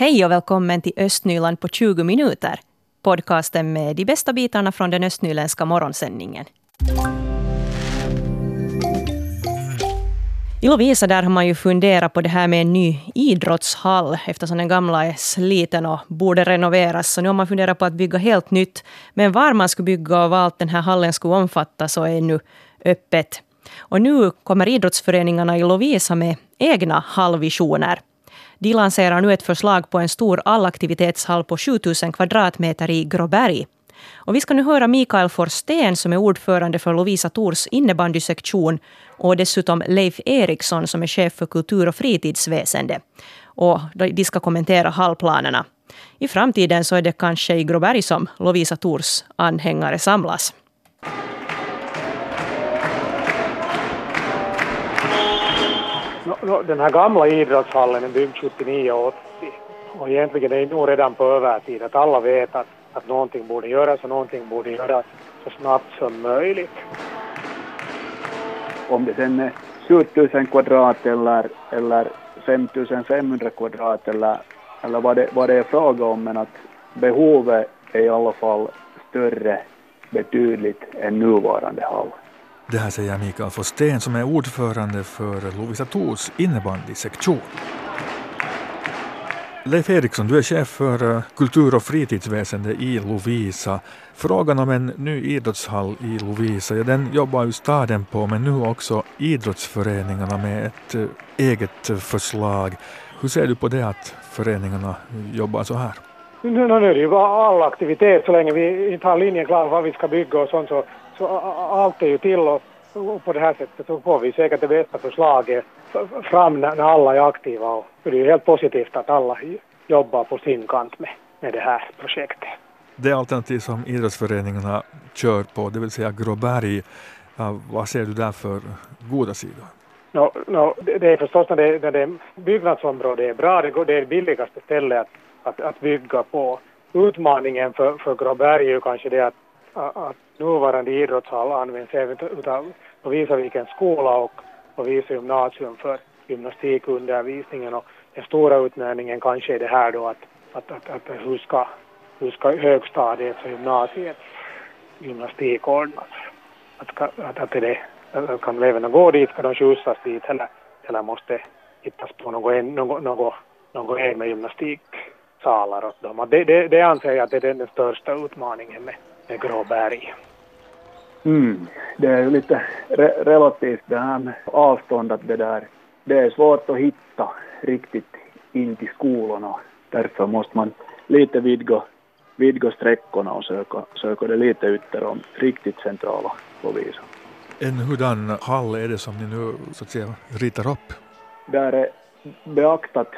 Hej och välkommen till Östnyland på 20 minuter. Podcasten med de bästa bitarna från den östnyländska morgonsändningen. I Lovisa där har man ju funderat på det här med en ny idrottshall eftersom den gamla är sliten och borde renoveras. Så nu har man funderat på att bygga helt nytt. Men var man skulle bygga och vad allt den här hallen skulle omfatta så är nu öppet. Och nu kommer idrottsföreningarna i Lovisa med egna hallvisioner. De lanserar nu ett förslag på en stor allaktivitetshall på 7000 kvadratmeter i Gråberg. Och vi ska nu höra Mikael Forsten som är ordförande för Lovisa Tors innebandysektion och dessutom Leif Eriksson som är chef för kultur och fritidsväsende. Och de ska kommentera hallplanerna. I framtiden så är det kanske i Gråberg som Lovisa Tors anhängare samlas. Den här gamla idrottshallen är byggd 79 och 80 och egentligen är det nog redan på övertid att alla vet att, att någonting borde göras och någonting borde göras så snabbt som möjligt. Om det sen är 7000 kvadrat eller, eller 5500 kvadrat eller, eller vad, det, vad det är fråga om men att behovet är i alla fall större betydligt än nuvarande hall. Det här säger Mikael Forsten som är ordförande för Lovisa Tors innebandysektion. Leif Eriksson, du är chef för eh, kultur och fritidsväsende i Lovisa. Frågan om en ny idrottshall i Lovisa, ja, den jobbar ju staden på men nu också idrottsföreningarna med ett eh, eget förslag. Hur ser du på det att föreningarna jobbar så här? Nu, nu är det ju bara all aktivitet så länge vi inte har linjen klar vad vi ska bygga och sånt så allt är ju till och, på det här sättet så får vi säkert det bästa förslaget fram när, alla är aktiva och det är ju helt positivt att alla jobbar på sin kant med, med det här projektet. Det alternativ som idrottsföreningarna kör på, det vill säga Gråberg, vad ser du där för goda sidor? No, no, det är förstås när det, när det byggnadsområdet är bra, det, det är det billigaste stället att, att, att bygga på. Utmaningen för, för Gråberg är ju kanske det att, att nuvarande idrottshall används även utav Visavikens skola och, och Visa gymnasium för gymnastikundervisningen och den stora utmaningen kanske är det här då att, att, att, att hur, ska, hur ska högstadiet och gymnasiet gymnastik ordnas? Att, att, att, det, att kan eleverna gå dit, ska de skjutsas dit eller, eller måste hittas på något, något, något, något med gymnastiksalar åt dem. Det, det, det anser jag att det är den största utmaningen med Gråberg. Mm. Det är ju lite re relativt det här med avståndet det där. Det är svårt att hitta riktigt in till skolorna. Därför måste man lite vidga, vidga sträckorna och söka, söka det lite ytterom riktigt centrala Lovisa. En hurdan hall är det som ni nu så att säga ritar upp? Där är beaktat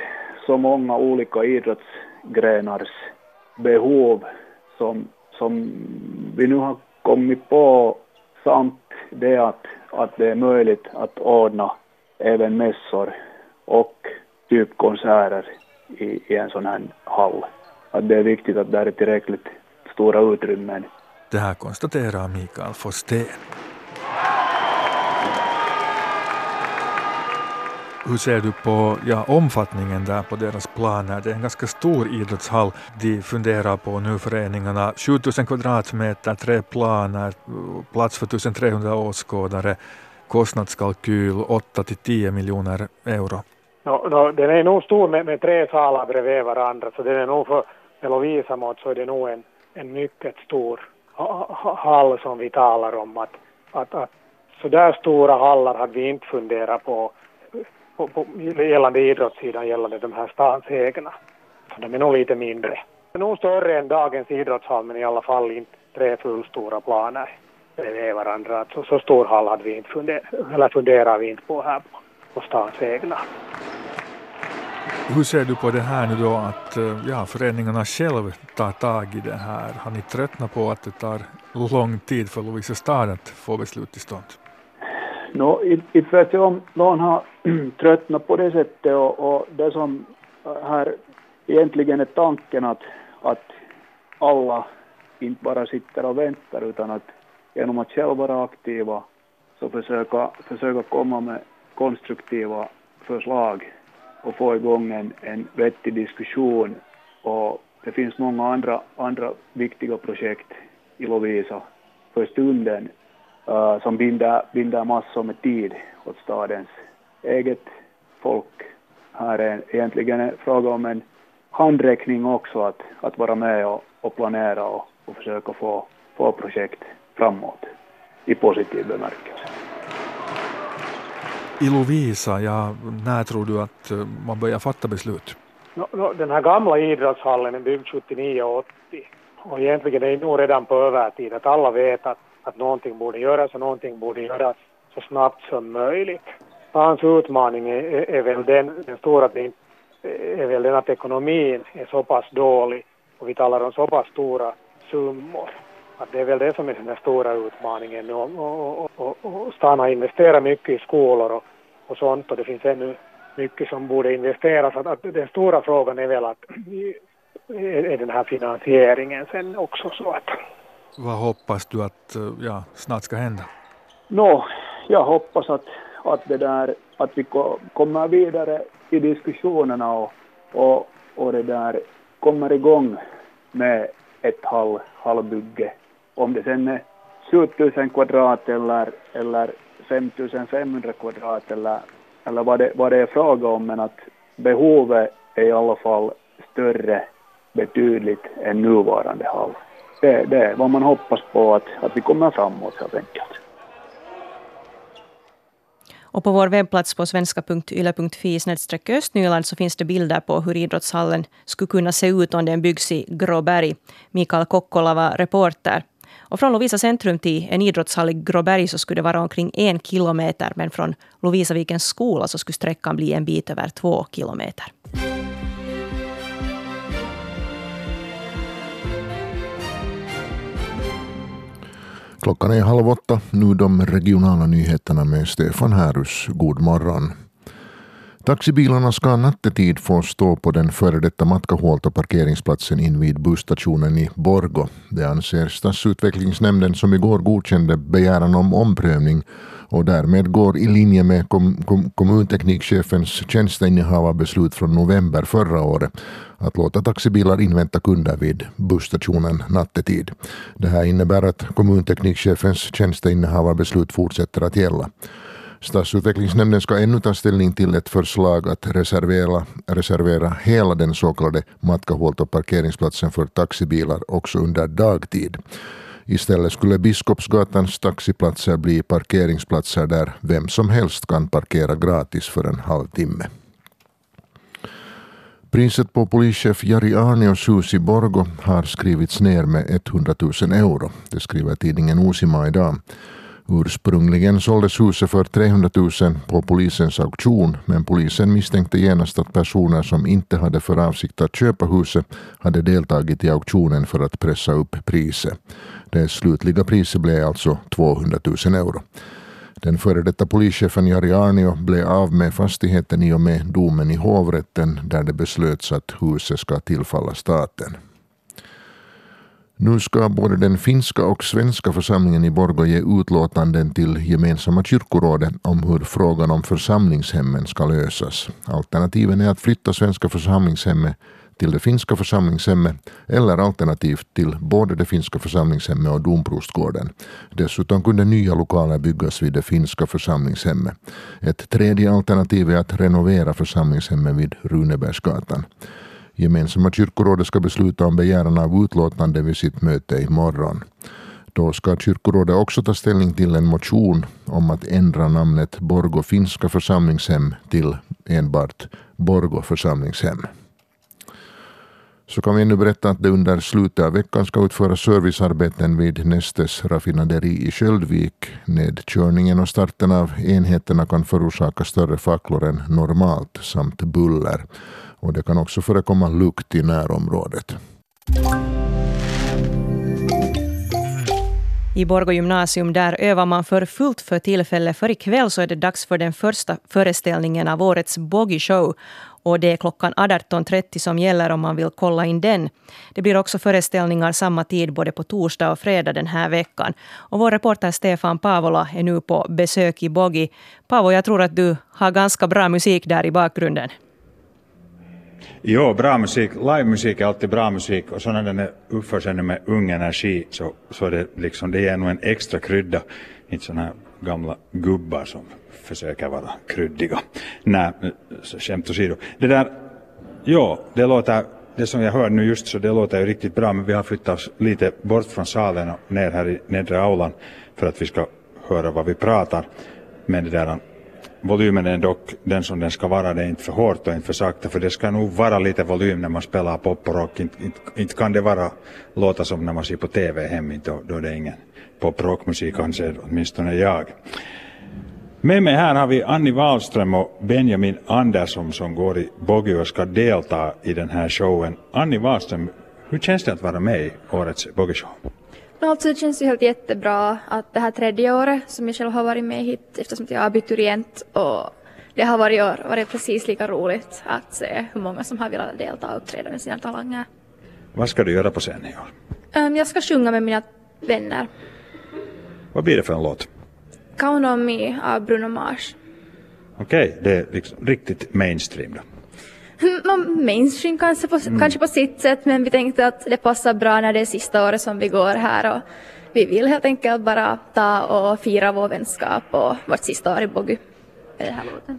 så många olika idrottsgrenars behov som, som vi nu har kommit på samt det att, att det är möjligt att ordna även mässor och typ konserter i, i en sån här hall. Att det är viktigt att det är tillräckligt stora utrymmen. Det här konstaterar Mikael Forsten. Hur ser du på ja, omfattningen där på deras planer? Det är en ganska stor idrottshall de funderar på nu, föreningarna. 7000 kvadratmeter, tre planer, plats för 1300 åskådare, kostnadskalkyl 8 till 10 miljoner euro. No, no, den är nog stor med, med tre salar bredvid varandra, så den är nog för Lovisa mått så är det nog en, en mycket stor hall som vi talar om. Att, att, att så där stora hallar hade vi inte funderat på på, på, gällande idrottssidan gällande de här stans egna. De är nog lite mindre. De är nog större än dagens idrottshall men i alla fall inte tre fullstora planer bredvid varandra. Så, så stor hall hade vi inte funder, eller funderar vi inte på här på, på stans egna. Hur ser du på det här nu då att eh, ja, föreningarna själv tar tag i det här? Har ni tröttnat på att det tar lång tid för Lovisa stad att få beslut till stånd? No, inte vet jag om någon har tröttnat på det sättet och, och det som äh, här egentligen är tanken att, att alla inte bara sitter och väntar utan att genom att själva vara aktiva så försöka, försöka komma med konstruktiva förslag och få igång en, en vettig diskussion. Och det finns många andra, andra viktiga projekt i Lovisa för stunden uh, som binder, binder massor med tid åt stadens eget folk. Här är egentligen en fråga om en handräckning också att, att vara med och, och planera och, och försöka få, få projekt framåt i positiv bemärkelse. I Lovisa, ja, när tror du att eh, man börjar fatta beslut? Den här gamla idrottshallen är byggd 79 och 80 och egentligen är det nog redan på övertid att alla vet att, att någonting borde göras och någonting borde göras så snabbt som möjligt. Hans utmaning är, är väl den, den stora är väl den att ekonomin är så pass dålig och vi talar om så pass stora summor. Att det är väl det som är den stora utmaningen nu och, och, och, och Stan har investerat mycket i skolor och, och sånt och det finns ännu mycket som borde investeras. Att, att den stora frågan är väl att är den här finansieringen sen också så att... Vad hoppas du att eh, ja, snart ska hända? Nå, jag hoppas att, att, det där, att vi kommer vidare i diskussionerna och, och, och det där kommer igång med ett hall, hallbygge. Om det sen är 7000 kvadrat eller, eller 5500 kvadrat eller, eller vad, det, vad det är fråga om, men att behovet är i alla fall större betydligt än nuvarande hall. Det, det är vad man hoppas på att, att vi kommer framåt helt enkelt. Och på vår webbplats på svenska.yle.fi östnyland så finns det bilder på hur idrottshallen skulle kunna se ut om den byggs i Gråberg. Mikael Kokkola var reporter. Och från Lovisa centrum till en idrottshall i Gråberg så skulle det vara omkring en kilometer men från Lovisavikens skola så skulle sträckan bli en bit över två kilometer. Klockan är halv åtta. Nu de regionala nyheterna med Stefan Härus. God morgon. Taxibilarna ska nattetid få stå på den före detta Matkahuolto parkeringsplatsen invid busstationen i Borgo. Det anser stadsutvecklingsnämnden som igår godkände begäran om omprövning och därmed går i linje med kom, kom, kommunteknikchefens tjänsteinnehavarbeslut från november förra året att låta taxibilar invänta kunder vid busstationen nattetid. Det här innebär att kommunteknikchefens tjänsteinnehavarbeslut fortsätter att gälla. Stadsutvecklingsnämnden ska ännu ta ställning till ett förslag att reservera, reservera hela den så kallade Matkahuolto parkeringsplatsen för taxibilar också under dagtid. Istället skulle Biskopsgatans taxiplatser bli parkeringsplatser där vem som helst kan parkera gratis för en halvtimme. Priset på polischef Jari Arnios hus i Borgo har skrivits ner med 100 000 euro. Det skriver tidningen Osima idag. Ursprungligen såldes huset för 300 000 på polisens auktion men polisen misstänkte genast att personer som inte hade för avsikt att köpa huset hade deltagit i auktionen för att pressa upp priset. Det slutliga priset blev alltså 200 000 euro. Den före detta polischefen Jari Arnio blev av med fastigheten i och med domen i hovrätten där det beslöts att huset ska tillfalla staten. Nu ska både den finska och svenska församlingen i Borgå ge utlåtanden till gemensamma kyrkorådet om hur frågan om församlingshemmen ska lösas. Alternativen är att flytta svenska församlingshemmet till det finska församlingshemmet eller alternativt till både det finska församlingshemmet och domprostgården. Dessutom kunde nya lokaler byggas vid det finska församlingshemmet. Ett tredje alternativ är att renovera församlingshemmet vid Runebergsgatan. Gemensamma kyrkorådet ska besluta om begäran av utlåtande vid sitt möte imorgon. Då ska kyrkorådet också ta ställning till en motion om att ändra namnet Borgo finska församlingshem till enbart Borgo församlingshem. Så kan vi ännu berätta att det under slutet av veckan ska utföras servicearbeten vid Nestes raffinaderi i Sköldvik. Nedkörningen och starten av enheterna kan förorsaka större facklor än normalt samt buller och det kan också förekomma lukt i närområdet. I Borgå gymnasium där övar man för fullt för tillfället. För ikväll så är det dags för den första föreställningen av årets Boggy Show. Och det är klockan 18.30 som gäller om man vill kolla in den. Det blir också föreställningar samma tid både på torsdag och fredag den här veckan. Och vår reporter Stefan Pavola är nu på besök i Boggy. Paavo, jag tror att du har ganska bra musik där i bakgrunden. Jo, bra musik. Livemusik är alltid bra musik och så när den uppför sig med ung energi så, så är det liksom, det ger nog en extra krydda. Inte sådana här gamla gubbar som försöker vara kryddiga. Nej, skämt åsido. Det där, jo, det låter, det som jag hör nu just så det låter ju riktigt bra men vi har flyttat oss lite bort från salen och ner här i nedre aulan för att vi ska höra vad vi pratar. Men det där volymen är dock den som den ska vara. Det är inte för hårt och inte för sakta för det ska nog vara lite volym när man spelar pop och rock. Inte, inte, inte kan det vara låta som när man ser på TV hem, då, då är det ingen pop och rockmusik anser åtminstone jag. Med mig här har vi Annie Wahlström och Benjamin Andersson som går i Boggy och ska delta i den här showen. Annie Wahlström, hur känns det att vara med i årets Boggy Show? Alltså det känns ju helt jättebra att det här tredje året som jag själv har varit med hit eftersom jag är abiturient och det har varit, år, varit precis lika roligt att se hur många som har velat delta och uppträda med sina talanger. Vad ska du göra på scenen i år? Um, jag ska sjunga med mina vänner. Vad blir det för en låt? Count on me av Bruno Mars. Okej, okay, det är liksom riktigt mainstream då. Mainstream kanske på, mm. kanske på sitt sätt men vi tänkte att det passar bra när det är sista året som vi går här och vi vill helt enkelt bara ta och fira vår vänskap och vårt sista år i Boggy med den här låten.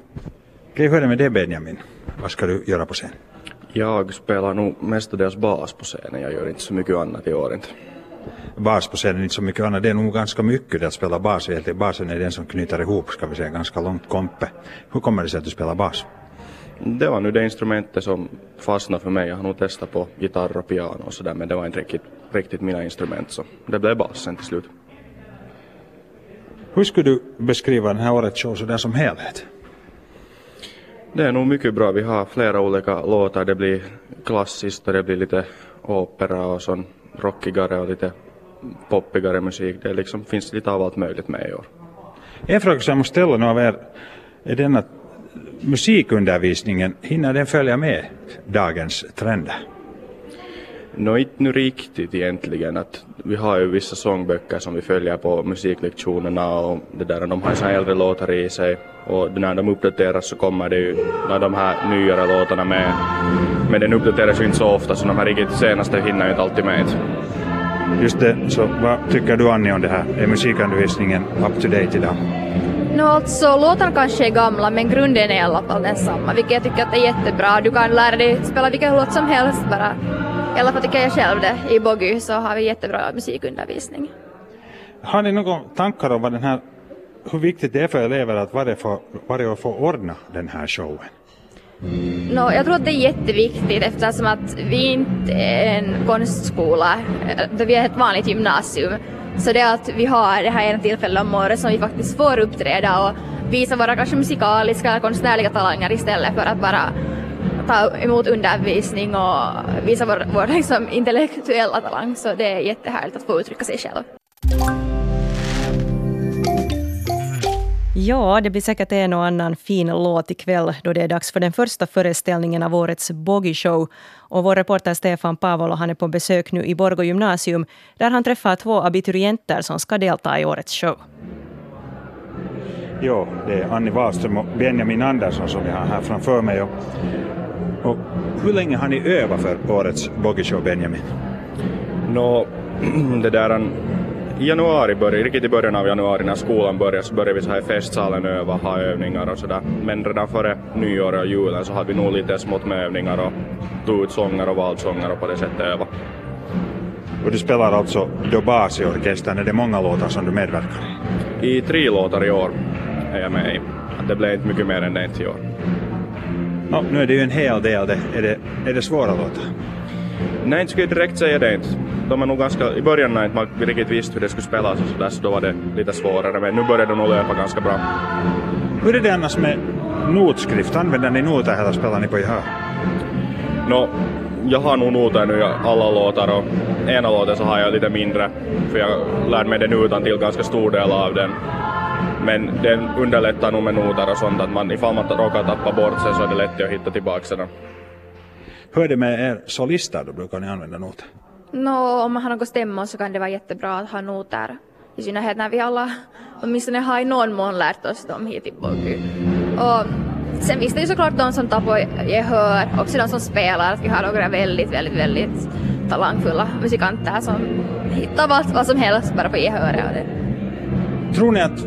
Kan jag höra med dig Benjamin? Vad ska du göra på scen? Jag spelar nog mestadels bas på scenen, jag gör inte så mycket annat i år inte. Bas på scenen, inte så mycket annat, det är nog ganska mycket det att spela bas. Basen är den som knyter ihop, ska vi säga, ganska långt kompe. Hur kommer det sig att du spelar bas? Det var nu det instrumentet som fastnade för mig. Jag har nog testat på gitarr och piano och sådär men det var inte riktigt, riktigt mina instrument så det blev basen till slut. Hur skulle du beskriva den här årets show sådär som helhet? Det är nog mycket bra. Vi har flera olika låtar. Det blir klassiskt och det blir lite opera och sån rockigare och lite poppigare musik. Det liksom finns lite av allt möjligt med i år. En fråga som jag måste ställa nu av er är den att musikundervisningen, hinner den följa med dagens trender? Nå, inte nu riktigt egentligen. Att vi har ju vissa sångböcker som vi följer på musiklektionerna och det där, de har ju äldre låtar i sig och när de uppdateras så kommer det ju de här nyare låtarna med. Men den uppdateras ju inte så ofta så de här riktigt senaste hinner ju inte alltid med. Just det, så vad tycker du Annie om det här? Är musikundervisningen up to date idag? No alltså låtarna kanske är gamla men grunden är i alla fall densamma vilket jag tycker att är jättebra. Du kan lära dig spela vilken låt som helst bara. I alla fall tycker jag själv det. I Boggy så har vi jättebra musikundervisning. Har ni några tankar om vad den här, hur viktigt det är för elever att varje, för, varje år få ordna den här showen? No, jag tror att det är jätteviktigt eftersom att vi inte är en konstskola, vi är ett vanligt gymnasium. Så det är att vi har det här ena tillfället om året som vi faktiskt får uppträda och visa våra kanske musikaliska eller konstnärliga talanger istället för att bara ta emot undervisning och visa vår, vår liksom, intellektuella talang. Så det är jättehärligt att få uttrycka sig själv. Ja, det blir säkert en och annan fin låt ikväll då det är dags för den första föreställningen av årets Boggy Show. Och vår reporter Stefan Pavolo han är på besök nu i Borgå gymnasium där han träffar två abiturienter som ska delta i årets show. Jo, det är Annie Wahlström och Benjamin Andersson som jag har här framför mig. Och, och hur länge har ni övat för årets Boggy Show, Benjamin? Nå, det där i januari, började, riktigt i början av januari när skolan började så började vi så här i festsalen öva, ha övningar och sådär. Men redan före nyår och julen så hade vi nog lite smått med övningar och tog ut sånger och valsånger och på det sättet öva. Och du spelar alltså då bas i orkestern, är det många låtar som du medverkar i? I tre låtar i år är jag med i. Det blev inte mycket mer än det i år. No, nu är det ju en hel del, är, det, är det svåra låtar? Nej, skulle jag direkt säga det inte. De är nog ganska, i början när man riktigt visste hur det skulle spelas och sådär, så då var det lite svårare, men nu börjar det nog löpa ganska bra. Hur är det annars med notskrift? Använder ni noter eller spelar ni på gehör? No, jag har nog noter nu alla låtar och ena låten så har jag lite mindre, för jag lärde mig den utan till ganska stor del av den. Men den underlättar nog med noter och sånt, att man, ifall man råkar tappa bort sig så är det lätt att hitta tillbaka sedan. Hur är det med er solister då? Brukar ni använda noter? No, om man har något stämma så kan det vara jättebra att ha noter. I synnerhet när vi alla åtminstone har i någon mån lärt oss dem hit i Borgby. Och Sen finns det ju såklart de som tar på gehör, också de som spelar. Att vi har några väldigt, väldigt, väldigt talangfulla musikanter som hittar vad, vad som helst bara på gehöret. Tror ni att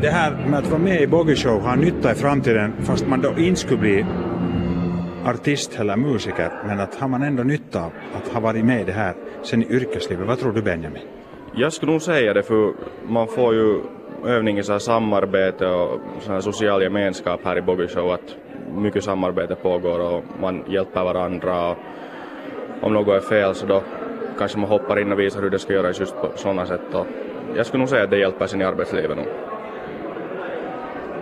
det här med att vara med i Boggy Show har nytta i framtiden fast man då inte skulle bli artist eller musiker men att har man ändå nytta av att ha varit med i det här sen i yrkeslivet? Vad tror du Benjamin? Jag skulle nog säga det för man får ju övning i så samarbete och så här social gemenskap här i Boggy Show att mycket samarbete pågår och man hjälper varandra och om något är fel så då kanske man hoppar in och visar hur det ska göras just på sådana sätt och jag skulle nog säga att det hjälper sin i arbetslivet nog.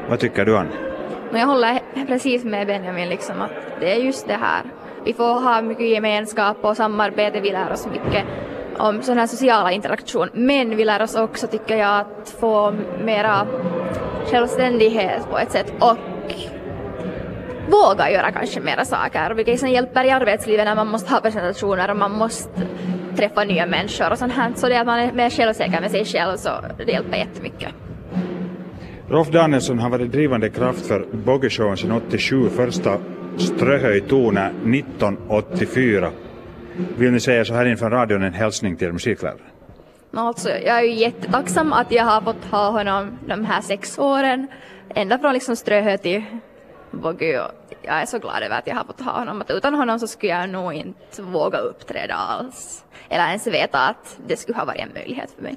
Vad tycker du Anne? Jag håller precis med Benjamin liksom att det är just det här. Vi får ha mycket gemenskap och samarbete, vi lär oss mycket om sån här sociala interaktion. Men vi lär oss också, tycker jag, att få mera självständighet på ett sätt och våga göra kanske mera saker, vilket sen hjälper i arbetslivet när man måste ha presentationer och man måste träffa nya människor och sånt här. Så det att man är mer självsäker med sig själv så det hjälper jättemycket. Rolf Danielsson har varit drivande kraft för Boggeshowen sedan 87, första Ströhöj 1984. Vill ni säga så här inför radion en hälsning till musikläraren? Alltså, jag är ju jättetacksam att jag har fått ha honom de här sex åren, ända från liksom Ströhö till Boggy jag är så glad över att jag har fått ha honom. Att utan honom så skulle jag nog inte våga uppträda alls. Eller ens veta att det skulle ha varit en möjlighet för mig.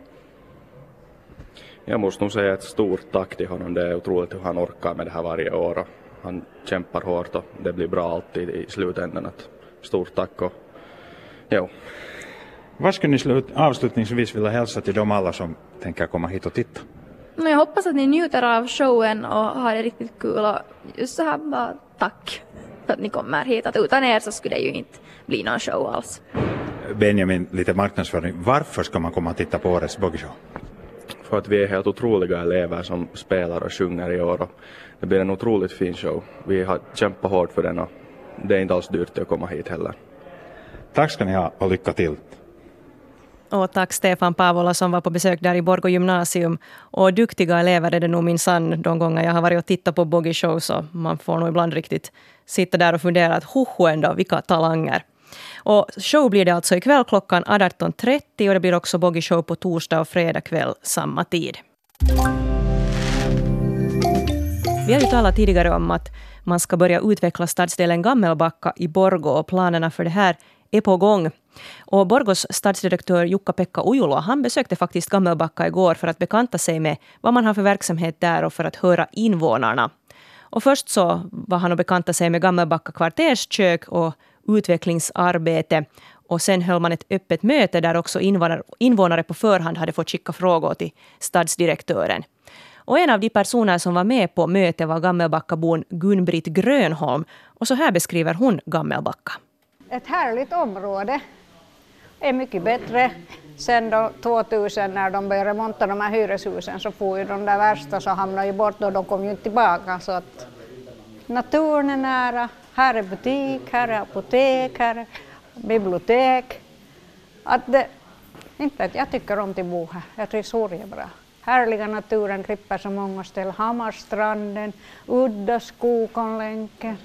Jag måste nog säga ett stort tack till honom. Det är otroligt hur han orkar med det här varje år. Han kämpar hårt och det blir bra alltid i slutändan. Att stort tack och jo. Vad skulle ni slut, avslutningsvis vilja hälsa till de alla som tänker komma hit och titta? Jag hoppas att ni njuter av showen och har det riktigt kul och just så här bara tack för att ni kommer hit. Att utan er så skulle det ju inte bli någon show alls. Benjamin, lite marknadsföring. Varför ska man komma och titta på årets Boggishow? För att vi är helt otroliga elever som spelar och sjunger i år och det blir en otroligt fin show. Vi har kämpat hårt för den och det är inte alls dyrt att komma hit heller. Tack ska ni ha och lycka till. Och tack Stefan Pavola som var på besök där i Borgå gymnasium. Och duktiga elever är det nog minsann de gånger jag har varit och tittat på Boggy Show så man får nog ibland riktigt sitta där och fundera att hoho ändå, vilka talanger. Och show blir det alltså ikväll klockan 18.30 och det blir också Boggy Show på torsdag och fredag kväll samma tid. Vi har ju talat tidigare om att man ska börja utveckla stadsdelen Gammelbacka i Borgå och planerna för det här är på gång. Och Borgos stadsdirektör Jukka-Pekka Ujula han besökte faktiskt Gammelbacka igår för att bekanta sig med vad man har för verksamhet där och för att höra invånarna. Och först så var han och bekanta sig med Gammelbacka kvarterskök och utvecklingsarbete. Och sen höll man ett öppet möte där också invånare på förhand hade fått skicka frågor till stadsdirektören. Och en av de personer som var med på mötet var Gammelbackabon Gun-Britt Grönholm. Och så här beskriver hon Gammelbacka. Ett härligt område. är mycket bättre. Sen då 2000 när de började monta de här hyreshusen så får ju de där värsta så hamnade ju bort och de kom ju inte tillbaka. Så att naturen är nära, här är butik, här är apotek, här är bibliotek. Att det, inte att jag tycker om att bo här, jag trivs bra. Härliga naturen klipper så många ställen, Hammarstranden, Udda, Skokonlänken,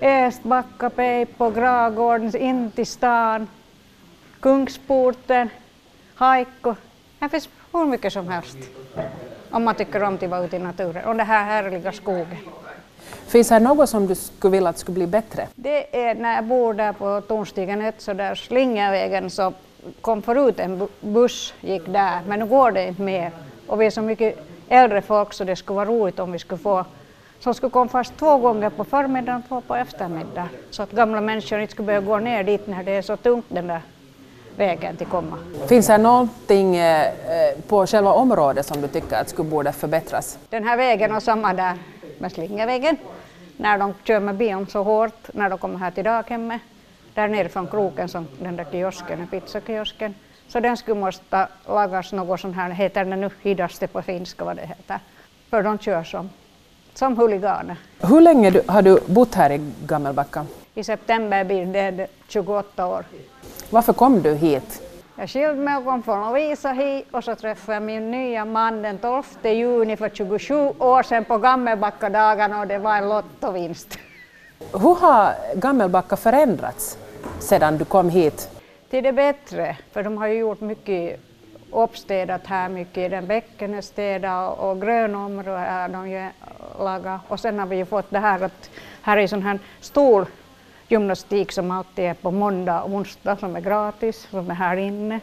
Estbacka, Peipo, Gragården, in till stan, Kungsporten, Haikko. Här finns hur mycket som helst om man tycker om att vara ute i naturen och den här härliga skogen. Finns det något som du skulle vilja att skulle bli bättre? Det är när jag bor där på Tornstigen 1, så där Slingervägen, så kom förut en buss, gick där, men nu går det inte mer. Och vi är så mycket äldre folk så det skulle vara roligt om vi skulle få som skulle komma fast två gånger på förmiddagen och två på eftermiddagen. Så att gamla människor inte skulle behöva gå ner dit när det är så tungt den där vägen till komma. Finns det någonting eh, på själva området som du tycker att skulle borde förbättras? Den här vägen och samma där med Slingervägen när de kör med bion så hårt när de kommer här till daghemmet. Där nere från kroken som den där kiosken, pizzakiosken. Så den skulle måste lagas något sånt här, heter det nu hidaste på finska vad det heter. För de kör som, som huliganer. Hur länge har du bott här i Gammelbacka? I september blir det 28 år. Varför kom du hit? Jag skilde mig och kom från Lovisa hit och så träffade jag min nya man den 12 juni för 27 år sedan på Gammelbackadagarna och det var en lottovinst. Hur har Gammelbacka förändrats sedan du kom hit? Till det bättre, för de har ju gjort mycket uppstädat här, mycket i den bäcken är städat och grönområden har de ju lagat. Och sen har vi ju fått det här att här är sån här stor gymnastik som alltid är på måndag och onsdag som är gratis, som är här inne.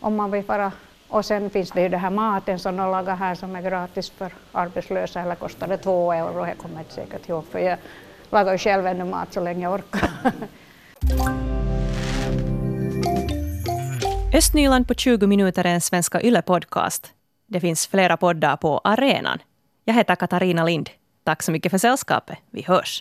Om man vill vara. Och sen finns det ju den här maten som de lagar här som är gratis för arbetslösa eller kostar det två euro, jag kommer inte säkert ihåg för jag lagar ju själv ännu mat så länge jag orkar. Östnyland på 20 minuter är en Svenska Yle-podcast. Det finns flera poddar på arenan. Jag heter Katarina Lind. Tack så mycket för sällskapet. Vi hörs.